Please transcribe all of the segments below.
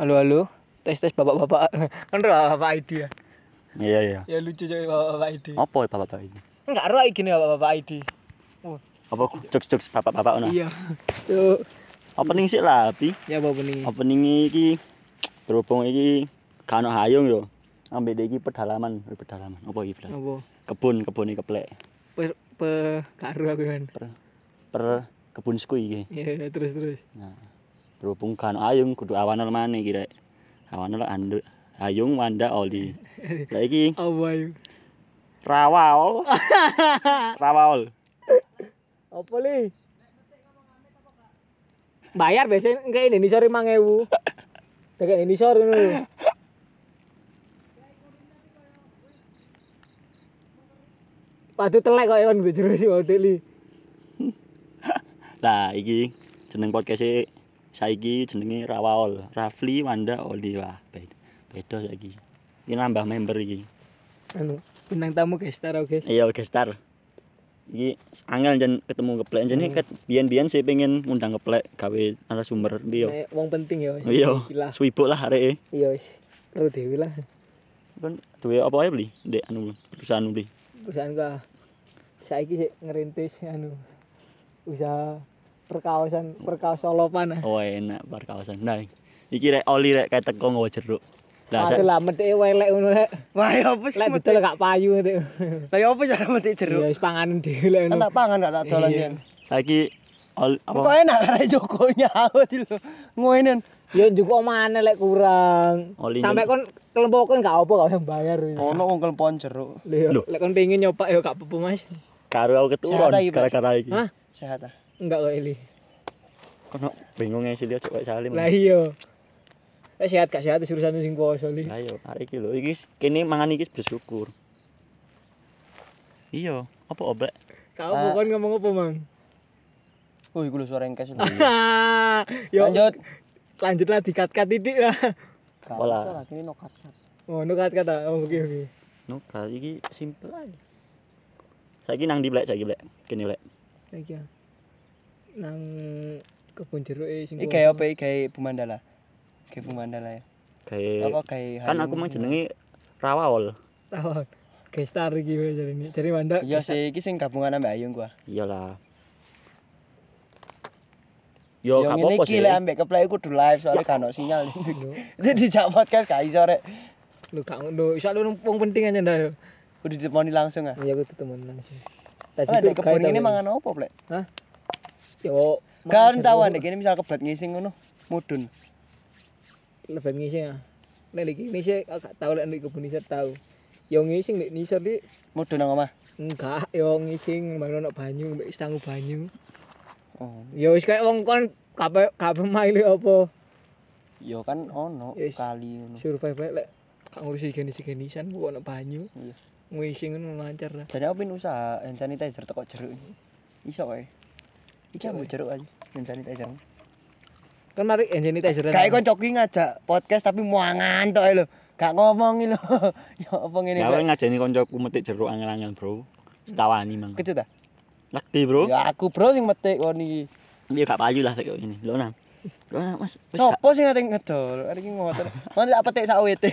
Halo halo. Tes tes bapak-bapak. Kan ora bapak ID ya. Iya iya. Ya lucu coy bapak-bapak ID. Apa bapak-bapak ini? Enggak iki nih bapak-bapak ID. Oh, Apa jokes-jokes bapak-bapak ono? iya. Yo, Opening sih lah, Pi. ya bapak nih. Opening iki berhubung iki kan hayung yo. Ambek iki pedalaman, eh, pedalaman. Apa iki pedalaman? Apa? Kebun, kebun iki keplek. Per pe karo aku kan. Per per kebun sku iki. Iya, terus terus. Nah, berhubung kan ono hayung kudu awan mana iki rek. Awan ande hayung wanda oli. Lah iki Apa ayo? rawal. rawal. Apa li? Bayar biasanya kayak Indonesia 5000. Kayak Indonesia ngono. Waduh telek kok kon gue jero si hotel li. Lah iki jeneng podcast saiki jenenge Rawal. Rafli Wanda Oli wah beda. Saiki. Ini nambah member iki. Anu, bintang tamu guys, taruh guys. Iya gestar. Iki angel jan ketemu keplek jane ket biyen-biyen sih pengen ngundang keplek gawe narasumber piyo. Nek wong penting ya. Iya, Iki lah. swibuk lah areke. Iya wis. Perlu dewi lah. Kan duwe apa ae beli? Ndek anu perusahaan beli. Perusahaan gua saiki sih ngerintis anu usaha perkaosan perkaos solopan. Oh enak bar kawasan. Nah, iki rek Oli rek kayak teko nggawa jeruk. Lah Aduh sa- lah metik welek ngono lek. Wah, ya apa sih? Lek betul gak payu metik. Lah ya apa cara metik jeruk? Wis panganan dhewe lek ngono. tak pangan gak tak dolan yen. saiki Oli Kok apa? enak karena Joko nyaut lho. Ngoinen. Ya njuk mana lek kurang. Oli Sampai kon kelempokon gak apa gak usah bayar. Ono wong kelpon jeruk. Lho, lek kon pengen nyoba ya gak apa-apa Mas. Karo aku keturun gara-gara iki. Hah? Sehat ah. Enggak kok ini. Kono bingung ngisi dia cok salim. Lah iya. Eh sehat gak sehat urusan sing poso li. Lah yo, arek iki lho, iki kene mangan iki bersyukur. Iya, apa obrek? Kau Ah. bukan ngomong apa, Mang? Oh, iku lho suara engkes lho. Yo, Lanjut. lanjutlah dikat-kat titik lah. Pola. Salah, ini no cut cut. Oh, nu kat-kata. Oh, oke oke. No, kali iki simple aja. Saiki nang di blek saiki blek. Kene blek. Saiki ya. Nang kebun jeruk e sing Iki apa iki Bumandala. Kayak Bumandala ya. Kayak Apa kayak kan aku mang jenenge Rawal. tahun. Gestar iki wae jare ini. Jare Wanda. Iya sih, iki sing gabungan ambek Ayung gua. Iyalah. Yo, Yang gak ini apa-apa iki ambek keplay kudu live soalnya kan ono sinyal. Jadi dijak podcast gak iso rek. Lu gak ngono. Iso lu wong penting aja ndak yo. Kudu ditemoni langsung ah. Iya aku ketemu langsung. Tadi dek kebun ini mangan apa, Plek? Hah? Yo. Kan tahu ndek ini misal kebet ngising ngono, mudun. Lebih ngising ah. Nek iki ngising gak tau lek nek kebun nisar tau. Yo ngising nek nisar di Mudun nang omah. enggak yo ngising ono banyu mbek istangu banyu. Oh, Ya wis kayak wong kon kabeh kabeh maile apa yo kan ono Yes. kali ngono. survive bae lek gak ngurusi genis-genisan kok ono banyu. Iya. Ngising ngono lancar lah. Jadi aku pin usaha hand sanitizer teko jeruk. Iso wae. Iki ambu jeruk aja hand sanitizer. Kan mari hand sanitizer. Kayak kon coki ngajak podcast tapi muangan tok ae lho. Gak ngomong lho. Ya apa ngene Ya aku Plek? ngajeni koncoku metik jeruk angel-angel, Bro. Setawani mang. Kecut ah? Lagi, Bro. Ya aku bro sing metik kon iki. Dia gak payu lah kayak ini. Lo nang. Mas. Gak- Sopo sing ngate ngedol? Ari iki ngoten. Ngoten tak petik sak wete.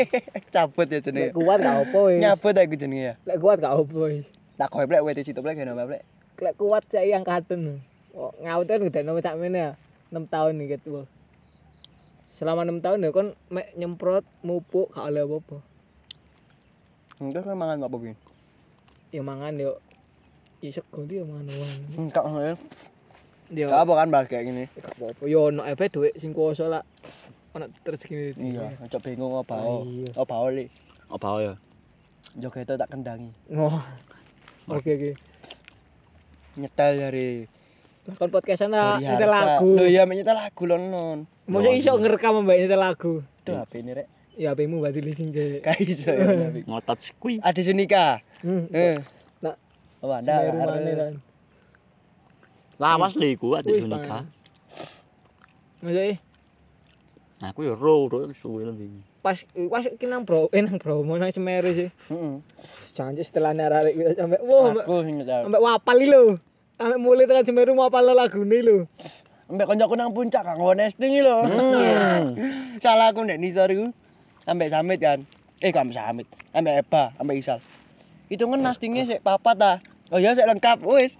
Cabut ya jenenge. kuat gak apa wis. Nyabut aku jenenge ya. Lek kuat gak apa wis. Tak kowe plek wete situ plek kene plek. Lek kuat saya angkatan. Oh, ngaut kan udah nomor sak mene ya. 6 tahun nih gitu. Selama 6 tahun ya kon mek nyemprot mupuk gak oleh apa-apa. Enggak kowe mangan apa piye? Ya mangan yo. Ya sego dia mangan wong. Enggak ngono. Yo. Gak apa kan bahas kayak gini. Gak apa-apa. Yo ono ae duit sing kuoso lah. Ono rezeki. Iya, ojo bingung apa oh. Iya. Apa oli. Apa ya? Joget itu tak kendangi. Oh. Oke oke. Nyetel dari kon podcastan lah dari nyetel lagu. Loh iya nyetel lagu lho non. Mosok iso ngerekam mbak nyetel lagu. Tuh HP ini rek. Ya HP-mu berarti leasing ke. Gak iso ya. Ngotot skui. Ade Sunika. Hmm. Eh. Nak Oh ada. Lawas lho iku Wih, Sunika. Pak. Aku ya ro ro suwe lebih. pas pas ki nang bro eh nang bro mau nang Semeru sih. Heeh. Jangan setelah narek kita sampai wah sampai, Aku sing sampai wapal lho. Sampai mulai tekan Semeru mau apal lagune lho. Ambek koncoku nang puncak gak ngono nesting iki lho. Salah aku nek nisor iku ambek Samit kan. Eh gak ambek Samit, ambek Eba, ambek Isal. Itu kan nastingnya sik papat ta. Oh ya sik lengkap wis.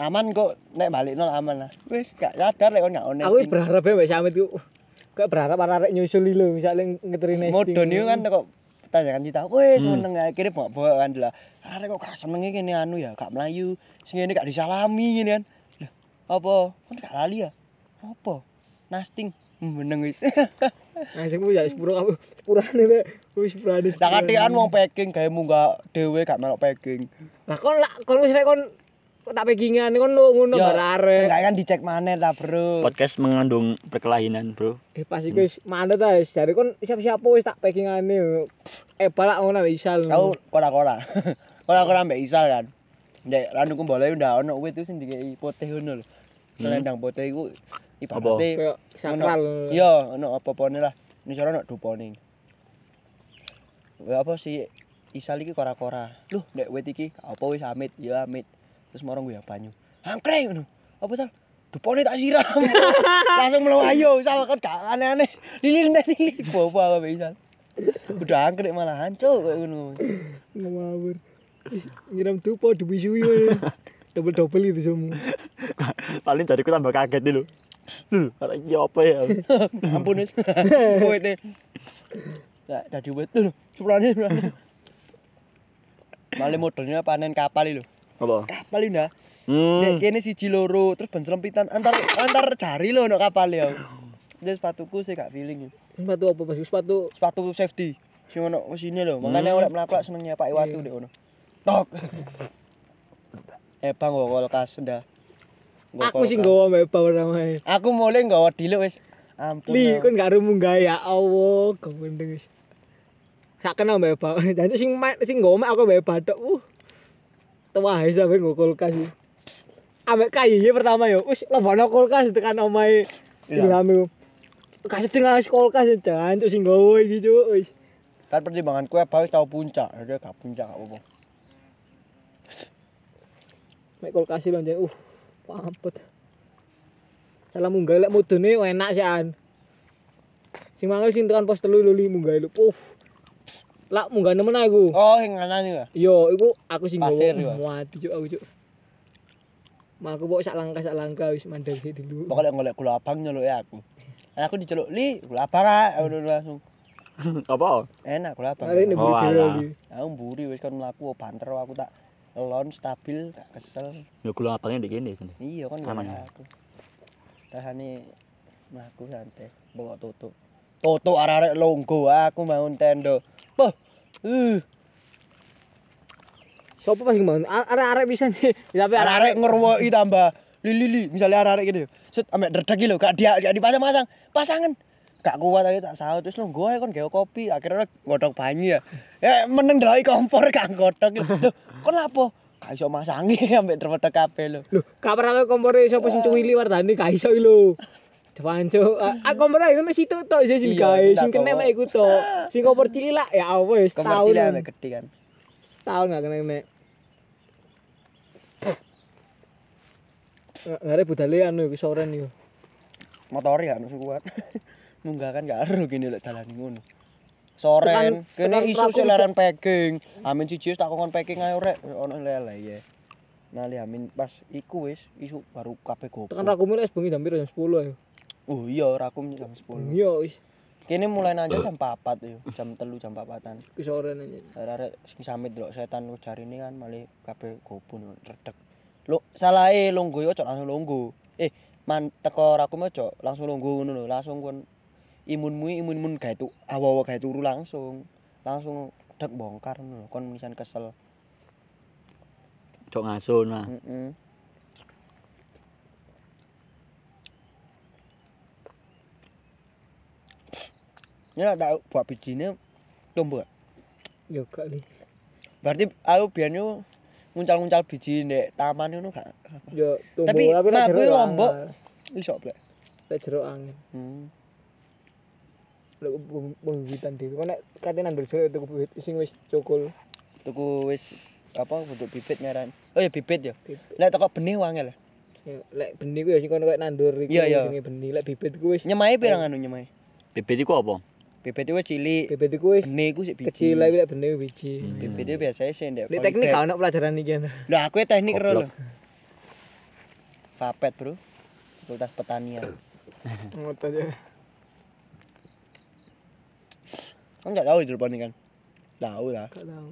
Aman kok nek balik nol aman lah. Wis gak sadar lek kon gak ono Aku berharap ya Samit ku. Kayak berharap arek nyusul lho misalnya ngeteri nesting. Modon itu kan kok tanyakan kita, wes Hmm. seneng akhirnya bawa kan lah. Arek kok gak seneng gini anu ya, gak melayu. Sing ini gak disalami gini kan. Lah, apa? Kan gak lali ya? Apa? Nasting. Hmm, meneng wis. Ngasih mu ya sepuro kamu sepurane lek wis sepurane. Lah katikan wong packing gawe munggah dhewe gak melok packing. Lah kon lah kon wis rek kon kok tak packingan kon lu ngono arek. Enggak kan dicek maneh ta, Bro. Podcast mengandung perkelahinan, Bro. Eh pas iku wis mandet ta wis jare kon siap-siap wis tak packingane. Eh balak ngono misal. Aku kora-kora. Kora-kora mbek Isal kan. Ndek randuku boleh ndak ono wit itu sing dikei putih ngono lho. Selendang putih iku ibaratnya kayak sakral. Iya, ono apa-apane lah. Nisor ono dupone. Ya apa sih Isal iki kora-kora. Loh, nek wit iki gak apa wis amit, ya amit. Terus marang gue ya banyu. Angkreng ngono. Apa sal? Dupone tak siram. Langsung melayu, Sal kan gak aneh-aneh. Lilin nek lilin. Bawa apa Isal. Udah angkrek malah hancur kayak ngono. Ngawur. Nyiram tupo dibisui wae. Double-double itu semua. Paling jariku tambah kaget nih lho. Lho, iki apa ya? Ampun wis. Wit nih. Lah dadi wit lho. Sepulane sepulane. Malah modelnya panen kapal lho. Apa? Kapal ndak. Nek Hmm. kene siji loro terus ban selempitan antar antar jari lho ono kapal ya. Jadi sepatuku sih gak feeling. Sepatu apa Mas? Sepatu Sepatu safety. Sing ono mesine lho. Makane oleh mlaku seneng nyepaki watu ndek ngono. Tok. Eh bang nggo kulkas. Nggo aku sing gowo mbak power namae. Aku mulai nggawa dile wis. Ampun. Li, kon gak rumu gawe ya Allah, gendeng wis. Sak kenal mbak power. Jadi sing main sing mek aku mbak batok. Uh. Ae sampe nggo kulkas. iki. Ambek kayu pertama yo. Wis lebono kulkas tekan omahe. Ilham. Kasih tengah kulkas jan sing gowo iki cuk wis. Kan pertimbangan kue apa tau puncak. Jadi gak puncak gak apa-apa. Mek kulkas lho jan. Uh. Pampet. Salah munggah lek mudune enak sih an. Sing mangkel sing tekan pos telu lho li munggah lho. Uh. Lah munggah nemen aku. Oh, yang kanan ya. Yo, iku aku sing Pasir, gowo. yo. Mati cuk aku cuk. Mak aku pok sak langkah sak langkah wis mandek sik dulu. Pokoknya ngolek gula abang nyeluk ya aku. Dan aku diceluk, li gula abang ah. Udah langsung. Apa? Enak gula abang. Hari ini Oh, alah. dhewe. Aku mburi wis kan mlaku banter aku tak elon stabil gak kesel. Ya gula abangnya di kene sini. Iya kan Aman. ya aku. Tahane mlaku santai bawa tutuk. Tutuk arek-arek longgo aku bangun tenda. Uh, Sopo pas bangun? Arek-arek bisa nih. Tapi arek-arek arek ngerwoi tambah lili misalnya arek-arek gitu. Set ambek dredeg lho gak dia gak dipasang-pasang. Pasangan. Gak kuat aja tak saut terus longgo ae kon gawe kopi akhirnya godhog banyu ya. Ya meneng ndelok kompor gak godhog. Lho, kon lapo? Gak iso masangi ambek dredeg kabeh lho. lho, kabar aku kompore sapa sing cuwili wartane gak iso lho. Dewanco, aku kompor itu masih itu tok sih sing gawe, sing kena mek iku tok. Sing kompor cilik lah ya apa wis Kompor tahun. cilik ambek gede kan. Tahun gak kena mek. Ngare budale anu iku soren iku. motor ya anu kuat munggah kan gak aru gini lek dalan ngono soren kene isu leren packing amin siji tak kongkon packing ae rek ono lele ya Nali amin pas iku wis isu baru kabeh gopo. Tekan rakumu wis bengi jam piro jam 10 ayo. Oh iya rakum jam 10. Iya wis Kene mulai nanya jam 4 yo, jam 3 jam 4-an. ki soren aja. Arek sing samit delok setan jarine kan malih kabeh gopo redeg. Lo salahe longgo yo ojo langsung longgo. Eh, man teko rakum ojo langsung longgo ngono lho, langsung kon imunmu imun-imun gawe tu awa-awa gawe turu langsung. Langsung dek bongkar ngono lho, kon misan kesel. Cok ngaso nah. Heeh. Ya tak buat bijine tumbuh. Yo gak li. Berarti aku biyen yo nguncal-nguncal biji ndek taman ngono gak Yo tumbuh Tapi tapi nek jeruk lombok. iso blek. Nek jeruk angin. Hmm. Lek pembibitan dhewe. Kok nek kate nandur jeruk itu bibit sing wis cukul. Tuku wis apa bentuk bibit nyaran. Oh ya bibit ya. Bibit. Lek teko benih wangel. Ya, lek benih ku ya sing kono koyo nandur iya. jenenge benih. Lek bibit ku wis Nyemai pirang anu nyemai? Bibit iku apa? Bibit itu cilik. bibit iku wis Benih ku sik biji. kecil lek lek benih biji. Bibit itu biasanya sih ndek. Lek teknik gak ono pelajaran iki. kan. Lah aku ya teknik ro lho. Fapet, Bro. Fakultas Pertanian. Ngotot ya. Kamu enggak tahu hidroponik kan? Tahu lah. Gak tahu.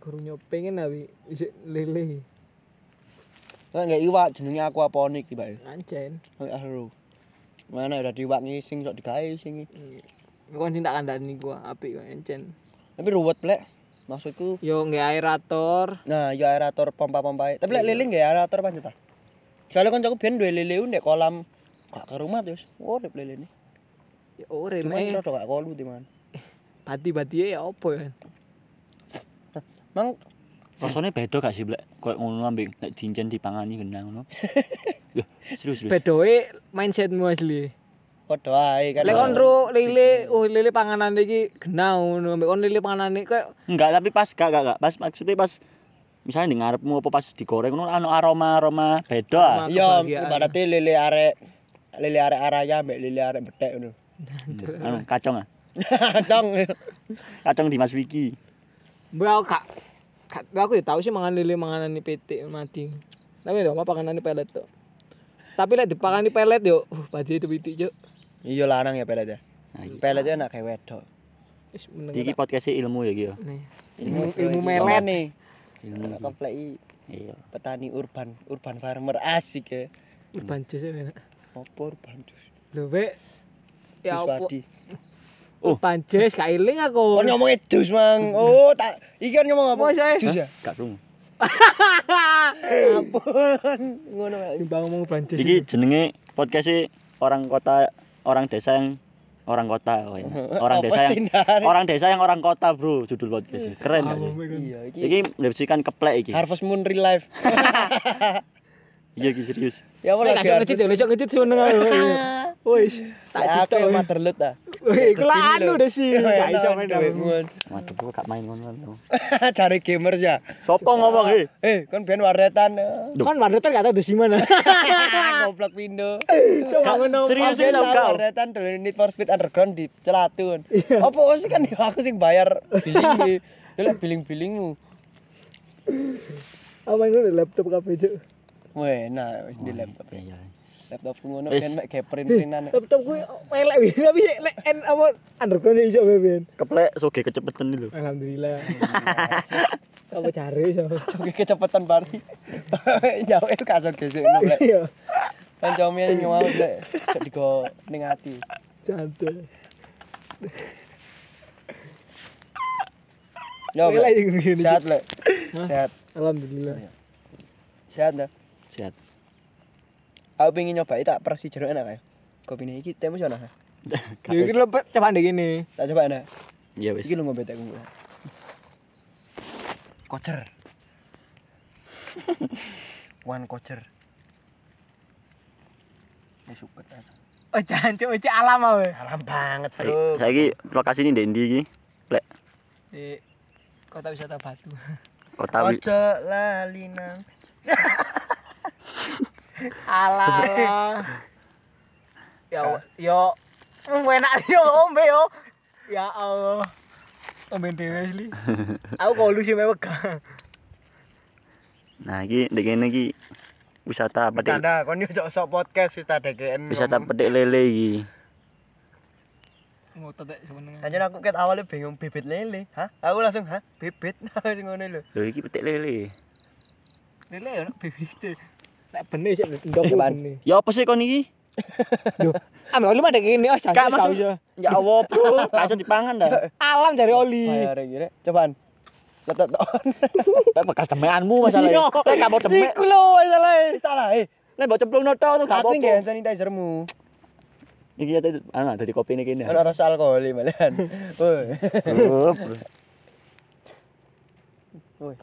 Guru pengen abi isik lele. Kan enggak iwak jenenge aquaponik tiba. Ancen. Kayak aru. Mana udah diwak nih sing sok digawe sing. Kon sing tak kandhani gua apik kok encen. Tapi ruwet plek. Maksudku Yo nggak aerator. Nah, ya aerator pompa-pompa. Tapi lek lele nggak aerator pancet ta. Soalnya kan aku biyen duwe lele ndek kolam gak ke rumah terus. Urip lele ini. Ya ore Cuma me. rada gak kolu timan. Bati-bati ya apa ya? Mang Rasane beda gak sih, Blek? Kayak ngono ambek nek diincen dipangani genang ngono. Serius serius. Bedoe mindsetmu asli. padha ae kan. Lek kon ro lele, oh lele panganan iki genah ngono. Mbek kon lele panganane kayak Enggak, tapi pas gak gak gak pas maksudnya pas misalnya di ngarepmu apa pas digoreng ngono anu aroma-aroma beda. Aroma. Iya, kebahagiaan. ibaratnya lele arek lele arek araya mbek lele arek betek ngono. Anu kacang ah. Dong. Kacang di Mas Wiki. Mbak aku gak gak aku ya tahu sih mangan lele manganan PT mati. Tapi ya apa panganan pelet tuh. Tapi lek dipakani pelet yo, uh, padi itu pitik, Cuk. Iya larang ya pelet ya. Pelet enak kayak wedok. Wis meneng. Iki podcast ilmu ya iki. Nih. Ilmu Ilmu, melet nih. Ilmu. Komplek i, Iya. petani urban, urban farmer asik ya. Urban jus ya. Apa urban jus? Lho, Bek. Ya apa? Wiswadi. Oh. Urban jus gak eling aku. Kon ngomongnya jus, Mang. Oh, tak iki kan ngomong apa? Jus ya? Gak krungu. Ampun. Ngono. Timbang ngomong urban jus. Iki jenenge podcast orang kota orang desa yang orang kota oh ya. orang desa sih, yang orang desa yang orang kota bro judul podcast keren gak sih Iya, iki iki mendeskripsikan keplek iki Harvest Moon real life. iya iki serius ya apa lagi gak ngecit yo, lesok ngecit sih meneng aku. Wis, tak cipta. aku yang materlut ah. Wih, iku anu deh sih. Iya, Gak iso main waduh gua gak main ngono Cari gamers ya. sopo ngomong iki Eh, kan ben warnetan. Kan warnetan gak tau di mana. Goblok pindo. Coba ngono. serius ya tau kau warnetan dulu Need for Speed Underground di Celatun. Apa sih kan ya aku sing bayar billing Dulu billing-billingmu. Apa ngono laptop kabeh, Cuk. Weh, nah wis di laptop. iya Laptopku ngono Wis. ben mek print-printan. Laptop kuwi elek wih, tapi lek en apa underground iso ben. keplek soge kecepetan itu Alhamdulillah. Apa cari iso. Oke kecepatan bari. Jauh itu kasut gesek no lek. Iya. Kan comel ngomong lek cek digo ning ati. Cantik. Yo, sehat lek. Sehat. Alhamdulillah. Sehat dah. Sehat Aku pengen nyoba tak persi jeruk enak kayak. Kopi ini iki temu sana. Yo iki lho coba ndek gini. Tak coba enak. iya wis Iki lu ngombe tak ngombe. Kocer. One kocer. Ya suket aja. Oh, jancuk iki alam awe. Alam banget, Bro. saiki lokasi ini ndek ndi iki plek Di kota wisata Batu. kota wi- Ojo lali nang. Alah. Ya yo mm, enak yo ombe yo. Ya Allah. Ombe dhewe asli. Aku kok lu sih nah iki ndek kene iki wisata petik Tanda kon yo sok podcast wis tak DGN. wisata petik lele iki Ngotot tek sebenarnya. Anjir aku ket awalnya bingung bibit lele. Hah? Aku langsung hah? Bibit. Sing ngono lho. lho iki petik lele Lele yo bibit. Nek benih sik ndok benih. ya apa sih kon iki Yo, ame oli mah kene oh Gak jangan masuk. masuk. Ya Allah, Bro. Gak iso dipangan dah. Alam dari oli. Bayar iki rek. Cobaan. Letot. Lek bekas demekanmu masalahnya. Lek gak mau demek, Iku lho masalah. Wis lah, eh. lek mbok cemplung noto tuh gak apa-apa. hand sanitizermu. Iki ya ana dari kopi kene. Ora rasa alkohol malahan. Woi. Woi.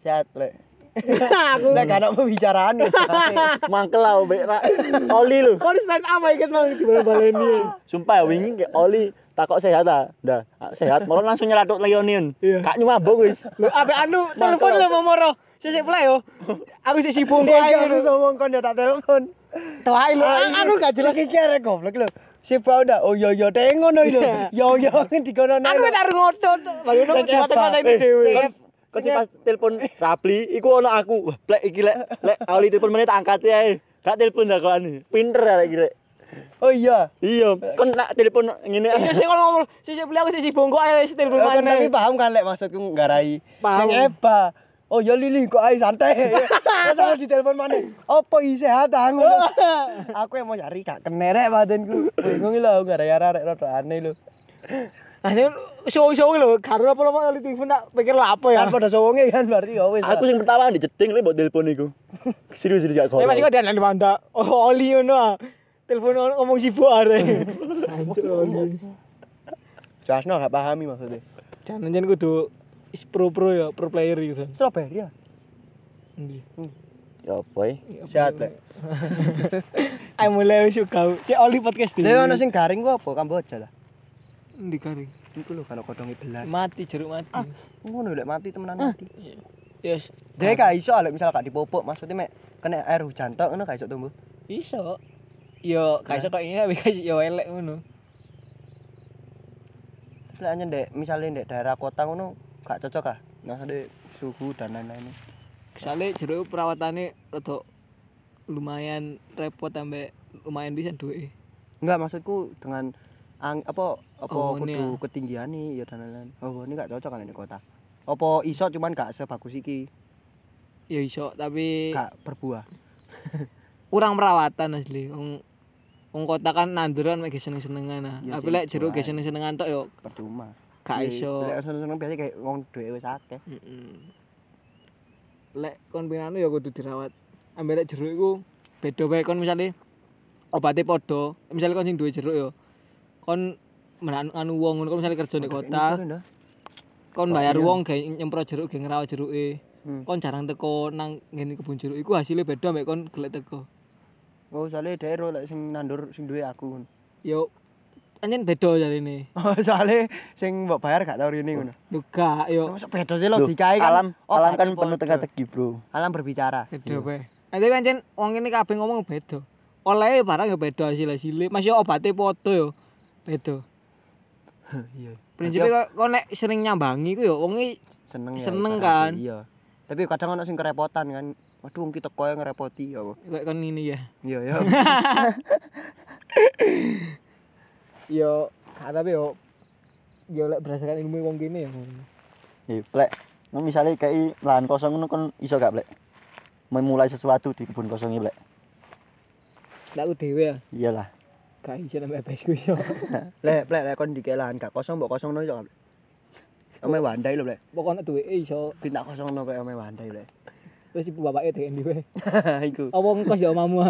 Sehat, Lek. Aku gak ada pembicaraan. Mangkel lah mbek Ra. Oli lho. kok stand up iket mang di baleni. Sumpah ya, wingi kayak Oli takok sehat ah. Dah, sehat. Malah langsung nyelatuk Leonion. Iya. Kak nyumabuk wis. Lho ape anu telepon lho momoro. Sik play yo. Aku sik sibuk kok Iya, aku ngomong kon ya tak telepon. Tuai lho, aku gak jelas. Iki arek goblok lho. Si udah, oh yo yo teh ngono. Yo yo ngendi kono Aku tak ngotot. Lalu ngono kata-kata ini dhewe. Kok sih pas telepon Rapli, iku ono aku. Plek iki lek lek awali telepon menit angkat ae. Gak telepon dah kok anu. Pinter arek iki lek. Oh iya. Iya, kon nak telepon ngene Iya kalau ngomong sik beli aku sik sibuk kok ae sik telepon Kon tapi mana. paham kan lek maksudku. Paham. Sing eba. Oh ya Lili kok ae santai. Terus aku di telepon mana? Apa isi sehat ah, ngono. Aku yang mau nyari gak kenerek badanku. Bingung lho aku ngarai arek rada aneh lho. Nah, ini show-show lho, karo apa-apa di telepon tak pikir lah apa ya. Kan pada sowonge kan berarti ya wis. Aku sing pertama dijeting lek mbok telepon iku. Serius serius gak kok. masih kok dianan di. Oh, Oli ngono ah. Telepon ngomong sibuk. Hancur Oli. Jasno gak pahami maksudnya. Jangan jangan kudu is pro-pro ya, pro player gitu. Strawberry ya. Endi? Ya boy. Sehat lek. Ayo mulai wis kau. Cek Oli podcast Lek ono sing garing ku apa Kamboja lah. Endi kari? Iku lho kalau kodonge belas. Mati jeruk mati. Ngono lek mati temenan mati. Yes. Dia gak iso lek misal gak dipupuk maksudnya mek kena air hujan tok ngono gak iso tumbuh. Iso. Yo, kayak iso kok ini tapi kayak yo elek ngono. Lek anjen ndek misale ndek daerah kota ngono gak cocok ah. Maksudnya suhu dan lain-lain. Soalnya jeruk perawatannya rada lumayan repot sampai lumayan bisa duit. Enggak maksudku dengan ang, apa apa Oh, ini kudu ketinggian nih ya dan lain-lain. Oh, ini gak cocok kan di kota. Apa iso cuman gak sebagus iki, Ya iso, tapi gak berbuah. kurang perawatan asli. Wong wong kota kan nanduran mek seneng-senengan nah. Ya, Tapi lek jeruk jual. seneng-senengan tok yo Percuma. gak iso. Lek seneng-seneng biasa kayak wong duwe wis akeh. Heeh. Lek kon pinanu ya kudu dirawat. Ambek lek jeruk iku beda bae kon misale obatnya podo. Misale kon sing duwe jeruk yo. Kon menan anu wong ngono kon misale kerja di kota. kon bayar wong gawe nyemprot jeruk gawe ngrawat jeruke. Hmm. Kon jarang teko nang ngene kebun jeruk iku hasilnya beda mek kon gelek teko. Oh, soalnya daerah lek sing nandur sing duwe aku. Yo anjen beda jarine. Oh, soalnya sing mbok bayar gak tau rene ngono. Lho gak yo Masa beda sih Loh, logikae kan. alam Oh, alam kan penuh teka-teki, Bro. Alam berbicara. beda bae. Nah, tapi anjen wong ini kabeh ngomong beda. Oleh barang ya beda hasil-hasilnya. Mas yo obatnya podo yo. Beda. Iya. Prinsipnya kok kok nek sering nyambangi ku yo wong iki seneng ya. Seneng ibaratnya, kan? Iya. Tapi kadang ono sing kerepotan kan. Waduh wong kita koyo ngerepoti ya kayak kon ini ya. Iya ya. Yo gak tapi yo yo lek berdasarkan ilmu wong kene ya. Ya, plek. Nah, misalnya kayak lahan kosong ngono kon iso gak, Plek? Memulai sesuatu di kebun kosong ini, Plek. Lah aku dhewe ya. Iyalah. Gak iso nambah besku yo. Lek plek lek kon dikelan gak kosong mbok kosong no iso. Plek. Ome wandai lho, Plek. Pokoknya duwe iso Pintak kosong no kayak ome wandai, Plek. terus ibu bapaknya dhek endi wae. Iku. Apa ngkos ya omamu?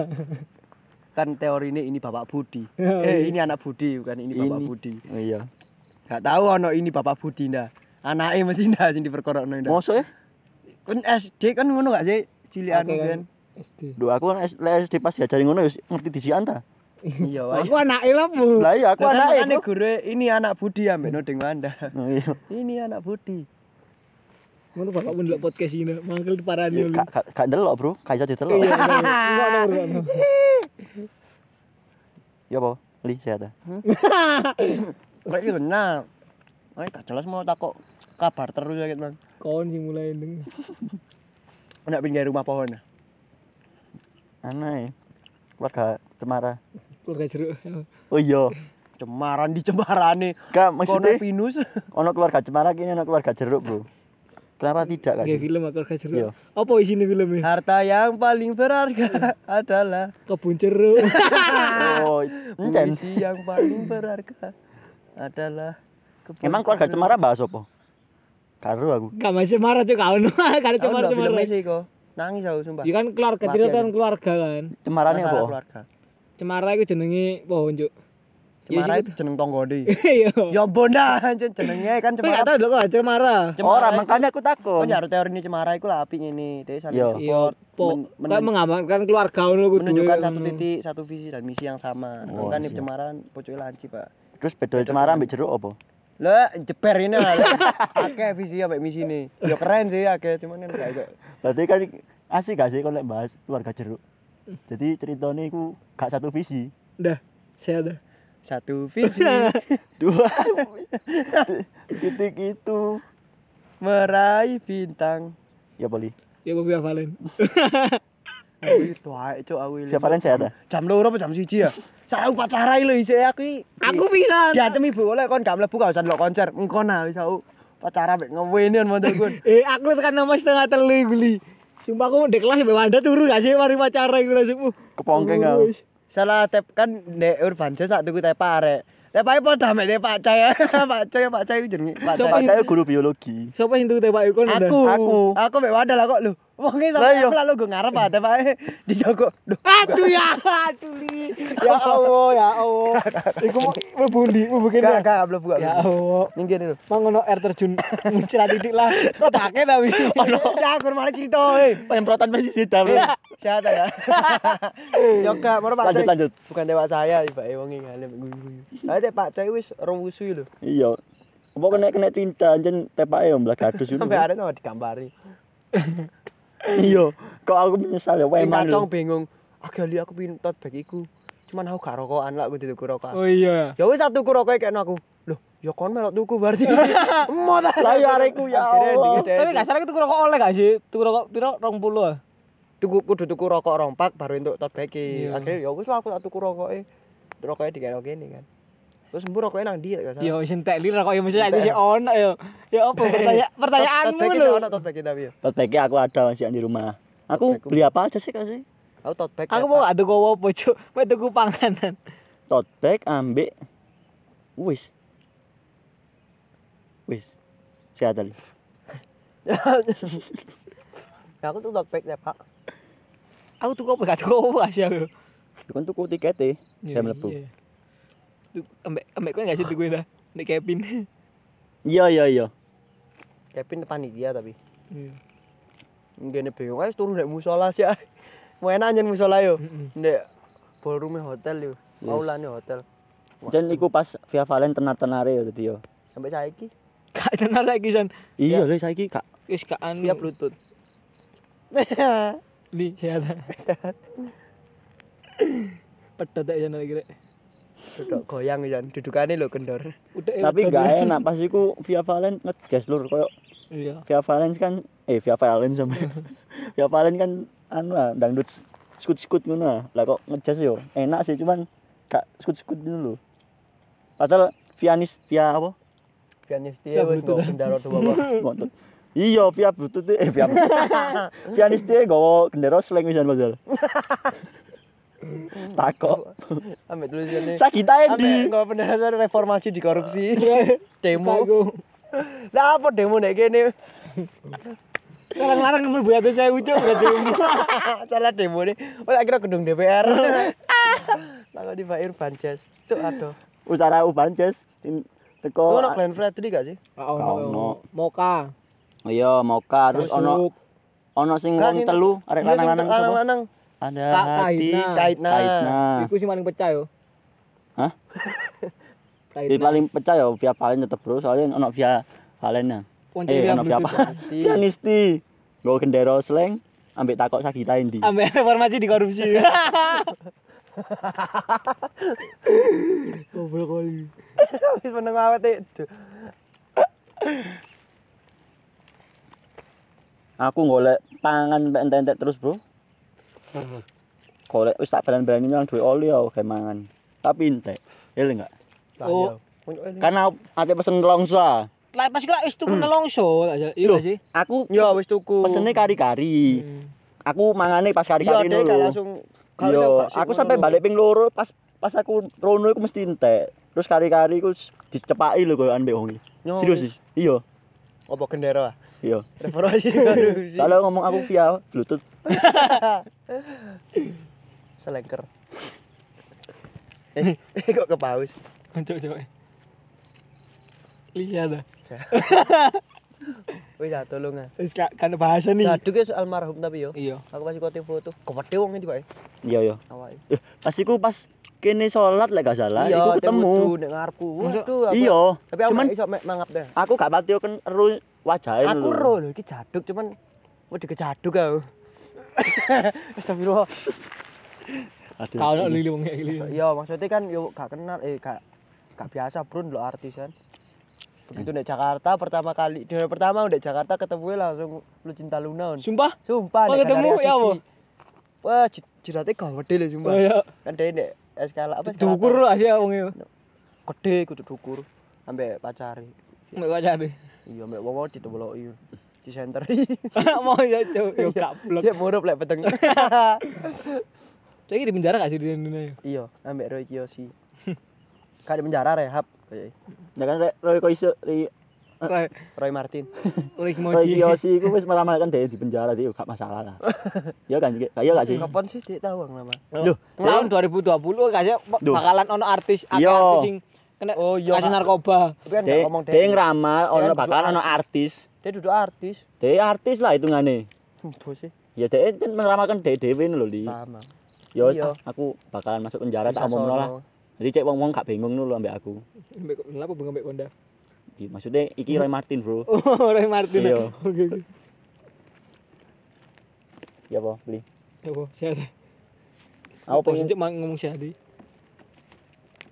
Kan teori ini ini Bapak Budi. Oh, eh, ini anak Budi bukan ini Bapak Ini. Budi. Oh, iya. Gak tahu ono ini Bapak Budi ndak. Anake mesti ndak sing diperkorokno ndak. Mosok ya? Kan SD kan ngono gak sih? Cilian Oke, kan. SD. Duh, aku kan lek SD pas diajarin ngono ya ngerti disian ta. Iya, wae. Aku anake lho, Bu. Lah iya, aku anake, Bro. guru ini anak Budi ambek Nodeng Wanda. Oh, iya. Ini anak Budi. Ngono bapak pun ndelok podcast ini, mangkel Ya. Gak gak- gak delok, Bro. Gak iso didelok. Iya, ngono. Ya apa? Li sehat ta? Kayak gitu nah. Ay, gak jelas mau takok kabar terus ya gitu, Bang. Kon sing mulai ndeng. Nek pinggir rumah pohon. Aneh. Keluarga Cemara. Keluarga jeruk. Oh iya. Cemaran di cemarane. Kono maksudnya pinus. ono keluarga Cemara kini ono keluarga jeruk, Bro. Kenapa tidak gak Kayak sih? film keluarga Iya. jeruk. Apa isine filmnya? Harta yang paling berharga adalah Kebun jeruk. Oh, encen. puisi yang paling berharga adalah kebun Emang keluarga jeruk. Cemara bahas apa? Karo aku. Gak masih marah cuk kau. Gak ada Aku cemar ndelok cemar. filmnya sih kok. Nangis aku sumpah. Ya kan keluarga cerita kan keluarga kan. Cemarane apa? keluarga. Cemara iku jenenge pohon cuk. Cemara itu jeneng tonggode. Iya. Ya bonda anjen jenenge kan cemara. tau lho kok Cemara. Cemara Ora, makanya aku Oh, takut. nyaro teori ini cemara iku lah apik ngene. Saling Iya. Iya, support, Kayak mengamankan keluarga ngono kudu. menunjukkan ya, satu ngono. titik, satu visi dan misi yang sama. Oh, kan siap. cemaran pucuke lanci, Pak. Terus beda Cemara ambek jeruk apa? Lah jeber ini lah. Akeh visi ambek misine. Ya keren sih akeh cuman kan gak iso. Berarti kan asik gak sih kalau bahas keluarga jeruk. Jadi ceritanya iku gak satu visi, Dah, saya dah. Satu visi dua titik itu. meraih bintang. Ya poli. Ya Valen. Aku itu ae cuk aku. Siapa lain saya ada? Jam loro apa jam 1 ya? Saya aku pacarai lho isih aku iki. Aku bisa. diancem ibu oleh kon gak mlebu gak usah ndelok konser. Engko nah wis aku pacaran mek ngewene model kun. Eh, aku tekan nomor setengah telu beli. Sumpah aku di kelas mbak Wanda turu gak sih mari pacaran iku. Uh, Kepongkeng kau. wis. Salah tep kan nek urban jasa tak tuku tepa arek. Tepa padha mek tepa cah. Pak Cah Pak Cah iku jenenge Pak Cah. Pak saya guru biologi. Siapa yang tuh tembak iku? Aku, Aku. aku mek wadah lah kok lho. Wonge Lah, sampe iya. aku lalu gue ngarep ah tepa dijogo. Duh, Aduh ya, aduh li. Ya Allah, ya Allah. Iku mau bundi, mau bikin gak gak mlebu gak. Ya Allah. Ning kene lho. Mau ngono air terjun muncrat titik lah. Kok take tapi. Ono aku malah cerita eh. Penyemprotan pestisida bro. Sehat ada. Yo gak, moro Pak Lanjut, lanjut. Bukan tewa saya, Pak wonge ngalem guyu-guyu. Ayo Pak Cah wis rusuh lho. Iya. Apa kena kena tinta anjen tepake yo mblah gadus ngono. Sampai ada nama digambari. Iya. Kok aku menyesal ya weman kacang bingung. Agali aku pin tote bag iku. Cuman aku gak rokokan lah aku dituku rokok. Oh iya. Ya wis tak tuku rokok kene aku. Loh, ya kon melok tuku berarti. Emot ah. Lah ya arekku ya Tapi gak salah itu rokok oleh gak sih? Tuku rokok piro 20 ah. tuku kudu tuku rokok rompak baru entuk tote bag. Akhirnya ya wis lah aku tak tuku rokoke. Rokoknya dikene kene kan. Terus mbur rokoknya nang dia gak salah. Yo sing tek lir rokok ya mesti aku sih ono yo. Ya apa pertanya pertanyaanmu lho. ono tote bag tapi ya. Tote bag aku ada masih di rumah. Aku beli apa aja sih kasih? Aku tote bag. Aku mau adu kowo apa cuk? Mau tuku panganan. Tote bag ambek wis. Wis. Sehat ali. Ya, aku tuh tote bag ya, Pak. Aku tuku apa gak tuku apa sih aku. Kan tuku tikete jam lebu. Iya. Ambek ambek kowe gak sih tuku dah. Nek Kevin. Iya iya iya. Kevin panitia tapi. Iya. Ngene bingung ae turu nek musola sih. Mau enak anjen musola yo. Ndek ballroom hotel yo. Maulane hotel. Jan iku pas Via Valen tenar-tenare ya dadi yo. Sampai saiki Gak tenar lagi san. Iya lho saiki kak. Wis gak anu. via bluetooth. Li sehat. Pedot aja lagi rek. Duduk goyang jan, dudukane lho kendor. Udah eh, Tapi udah, gak udah. enak pas iku Via Valen ngejazz lur koyo Iya. Via Valen kan eh Via Valen sama Via Valen kan anu ah, dangdut skut-skut ngono ah. Lah kok ngejazz yo enak sih cuman gak skut-skut dulu. Padahal Vianis via apa? Via Nifty wis nggo bendera dua kok. Ngotot. Iya, via Bluetooth eh via Vianis dia nggawa gendera slang wisan padahal. Takok. Ambek tulisannya. Sakit ae Ambek di. nggo bendera reformasi di korupsi. demo. Lah apa demo nek kene? larang-larang mlebu atuh saya ucuk gak demo. Salah demo nih. Oh tak kira gedung DPR. Lah di Pak Irfan Jas. Cuk aduh. Utara Ubances tin teko Ono Glenn Fredly gak sih? Ono. Moka. Oh iya, moka terus ono ono sing wong telu arek lanang-lanang sapa? Ada Kak hati Kaitna. Kaitna. Iku sing paling pecah yo. Hah? Kaitna. Di paling pecah ya via Valen tetep bro, soalnya ono via Valen Eh, ono via apa? Via Nisti. Nggo gendera slang ambek takok Sagita endi. Ambek reformasi di korupsi. Goblok kali. Wis meneng awet itu. Aku golek pangan entek-entek terus, Bro. Golek wis tak balan-balani nang duwe oli ya kayak mangan. Tapi entek. Ya enggak. Oh. Karena ate pesen longso. ah. Lah pas kira wis tuku nelongso, tak iya sih? Aku Ya wis tuku. pesene kari-kari. Aku mangane pas kari-kari dulu. Iya, langsung gak aku sampai balik ping loro pas pas aku rono iku mesti entek. Terus kari-kari iku dicepaki lho koyo ambek wong iki. Yo, Serius sih. Iya, Apa gendera? Iya. Reformasi korupsi. Soalnya ngomong aku via Bluetooth. Selengker. Eh, kok ke paus? Cok cok. Lihat dah. Wis ah tolong ah. Wis gak kan bahasa nih. Saduk ya soal marhum tapi yo. Iya. Aku pasti kote foto. Kok foto wong iki, Pak. Iya, iya. Awake. Eh, Pas iku pas kene salat lek gak salah Iya, iku ketemu. nek ngarepku. Iya, Tapi aku cuman iso mek mangap deh. aku gak pati kan ero wajahe Aku ro lho iki jaduk cuman wedi kejaduk aku. Astagfirullah. Aduh. Kau nak lili wong iki. Iya, maksudnya kan yo gak kenal eh gak gak biasa bro lo artis kan. Begitu nek Jakarta pertama kali, di pertama udah Jakarta ketemu langsung lu cinta Luna. on. Sumpah? Sumpah Oh, ketemu, ya apa? Wah, jiratnya gede lho sumpah. Oh iya. Kan dia nek eskala apa. Dukur lah sih wong iki. Gede kudu dukur. Ambek pacari. Mbak wajane. Iya, ambek wong diteboloki. Di center. Mau ya cuk, yo gak blok. Cek murup lek peteng. Iki di penjara gak sih di Indonesia? Iya, ambek Roy Kiyoshi. Gak di penjara rehab Ya kan Roy ri Roy Roy Martin. Roy Roy Kimoji. Kiyoshi iku wis meramalkan dia di penjara dia gak masalah lah. Ya kan juga. Ya gak sih? Kapan sih dia tahu nama? Loh, Tahun 2020 kasih Duh. bakalan ono artis akeh artis sing kena Oh, iya, kasih narkoba. Tapi kan gak ngomong dia ngeramal ono Dia bakalan ono artis. Dia duduk artis. Dia artis lah hitungane. Bos sih. Ya dia kan meramalkan dia dewe lho li. Paham. Yo aku bakalan masuk penjara tak omongno lah. Jadi cek wong-wong gak bingung lho ambek aku. Mbek kenapa bengok mbek konda? Di- Maksudnya iki Roy Martin, Bro. Oh, Roy Martin. Iya. Oke oke. Ya apa, beli. Ya apa, sehat. Aku pengen mang ngomong sehat. iki.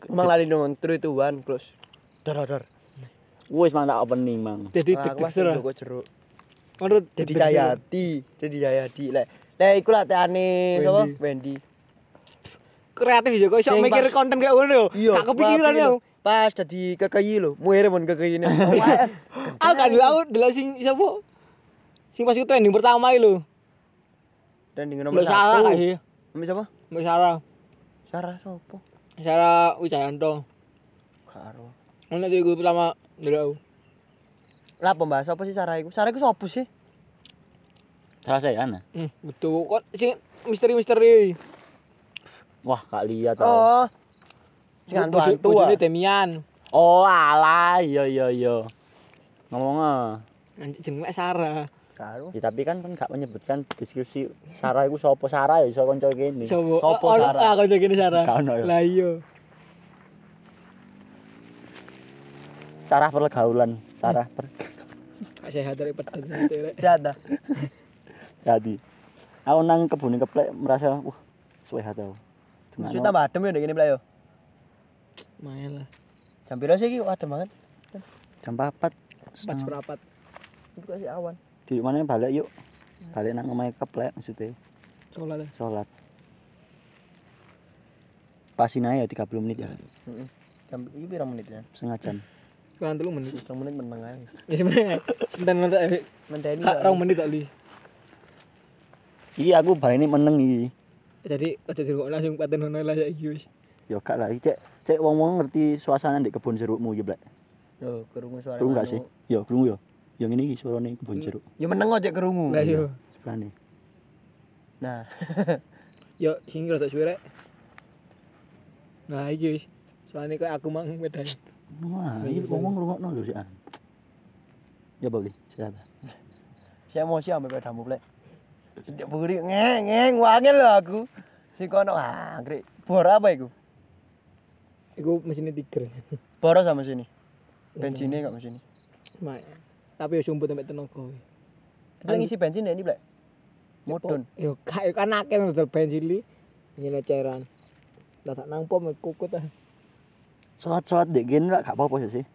Emang lali nonton three to one close. Dar dar. wis mang tak opening, Mang. Jadi Aku masih serah. Joko jeruk. Menurut Jadi. Jayati, jadi Jayati. Lek lek iku lah teane sapa? Wendy. kreatif ya kok iso mikir konten kayak ngono. Gak kepikiran ya. Pas dadi KKI lho, muere mon ini. Aku kan dulu aku dulu sing sapa? Sing pas itu trending pertama iki lho. Dan dengan nomor Mbak Sarah satu. gak sih? Mbak siapa? Mbak Sarah. Sarah sopo? Sarah Wijayanto. Karo. Ono di gue pertama dulu aku. Lah pembahas apa sih Sarah iku? Sarah iku sopo sih? Salah saya ana. Hmm, betul. Kok sing misteri-misteri. Wah, gak lihat tau. Oh. Sing hantu-hantu ah. Bojone Demian. Oh, alah, iya iya iya. Ngomong ah. Jenenge Sarah. Karo. Ya, tapi kan kan gak menyebutkan deskripsi Sarah iku sapa Sarah ya iso kanca kene. Sopo? Sopo Oh, Sarah? Ah, kok gini Sarah. Gak ono ya. Lah iya. Sarah pergaulan, Sarah per sehat dari pedas rek. Jada. jadi. Aku nang kebun keplek merasa wah suwe hati aku. Maksudnya tambah adem ya ndek kene Plek yo. Main lah. Jam piro sih adem banget. jam 4 Pas berapat. Itu kasih awan. di mana balik yuk. Balik nang omahe keplek maksudnya Sholat lah. sholat. Pasin aja 30 menit ya, Heeh. Jam iki piro menit ya? setengah jam. Kurang telu menit. Setengah menit meneng ae. Ya sebenarnya enten enten Menteni. kak rong menit tak li. Iki aku balik ini meneng iki. Jadi aja langsung paten ono lah saiki wis. Ya gak lah, iki cek cek wong-wong ngerti suasana di kebun jerukmu ya, Blek. Yo, kerungu suara. Krungu gak sih? Ya, krungu ya. Yang ini iki suarane kebun jeruk. Ya meneng aja kerungu. Lah yo. Sebelahne. Nah, Yo sing rada suwe rek. Nah iki wis. Soalnya kayak aku mang wedai. Wah, iki ngomong ngrungokno lho sik. an. Ya boleh, sehat. saya emosi ambek pedamu Plek. Tidak buri ngeng ngeng wangel lho aku. Si kono anggrek. Bor apa iku? Iku mesinnya tiger. Boro sama sini. Bensinnya kok mesin. Mak. Tapi yo sumput sampe tenaga. Kita ngisi bensin ya ini Plek. Mudun. Yo kayak kan akeh bensin li. Nyene cairan. Lah tak nang pom kukut ah. Salat-salat dek lah gak apa-apa sih.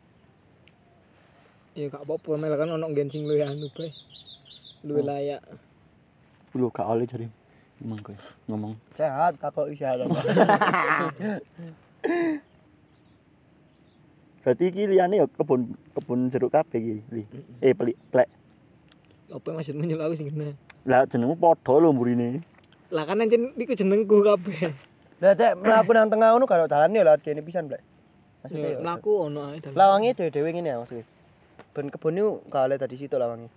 Ya gak apa-apa mel kan ono nggen sing luwih anu bae. Luwih layak. Lu gak oleh jari. Emang kowe ngomong. Sehat kakak isyarat. Berarti iki liyane ya kebun kebun jeruk kabeh iki. Li. Eh, pelik plek. Apa yang maksudmu nyel aku sing kena? Lah jenengmu padha lho mburine. Lah kan anjen iku jenengku kabeh. Lah cek mlaku nang tengah ngono kalau dalane ya lewat kene pisan Plek. Maksudnya Ya ya. mlaku ono ae dalan. Lawange dhewe-dhewe ngene ya maksudnya. Ben kebun niku gak oleh tadi situ lawange.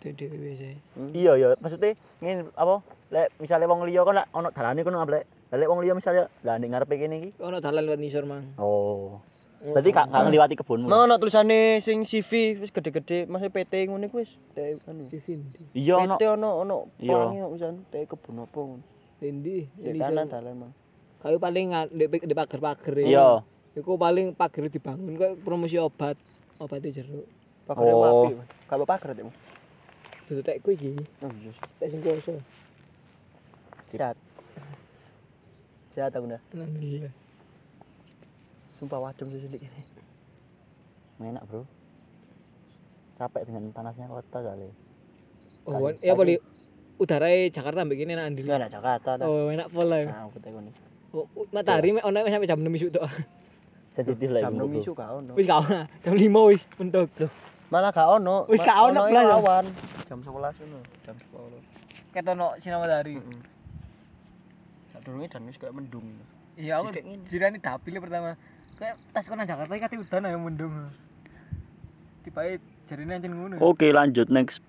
Dhewe biasa. Iya ya, maksudnya ngene apa? Lek misale wong liya kan lek ono dalane kono. Lah lek wong liya misale lah ning ngarepe kene iki. Ono dalan lewat nisor mang. Oh. Berarti gak gak ngliwati kebunmu. Mau ono tulisane sing CV wis gede-gede, masih PT ngono iku wis. Teh anu. Sini. Iya ono. PT ono ono pelangi kok pisan teh kebun apa ngono. Endi? Di kanan dalan, Mang. Kayu paling di, pagar-pagar ya. Iya. Iku paling pagar dibangun kayak promosi obat. Obatnya jeruk. Pagar Oh. api. Kalau pagar itu. Dulu tekku iki. Oh iya. Tek sing kuoso. Sehat. Sehat aku dah. Alhamdulillah. Sumpah wajum sih sedikit. Enak, Bro. Capek dengan panasnya kota kali. Oh, Kasih- ya boleh udara Jakarta kene enak Andi. Enggak ada Jakarta dah. Oh, enak pola. ya. Nah, aku teko nih. Oh, matahari mek ono sampai jam 6 isuk tok. Sensitif lah Jam ibu 6 Bro. isu gak ono. Wis gak ono. Jam 5 wis mentok. Malah gak ono. Wis gak ono ya blas, ya? awan. Jam 11 ngono. Jam 10. Ketono sinar matahari. Heeh. Sak durunge jan wis kayak mendung. Iya, aku ngene. jirani dapil pertama. Kayak tas kono Jakarta iki kate udan ayo mendung. Tiba-tiba jarine ngono. Oke, lanjut next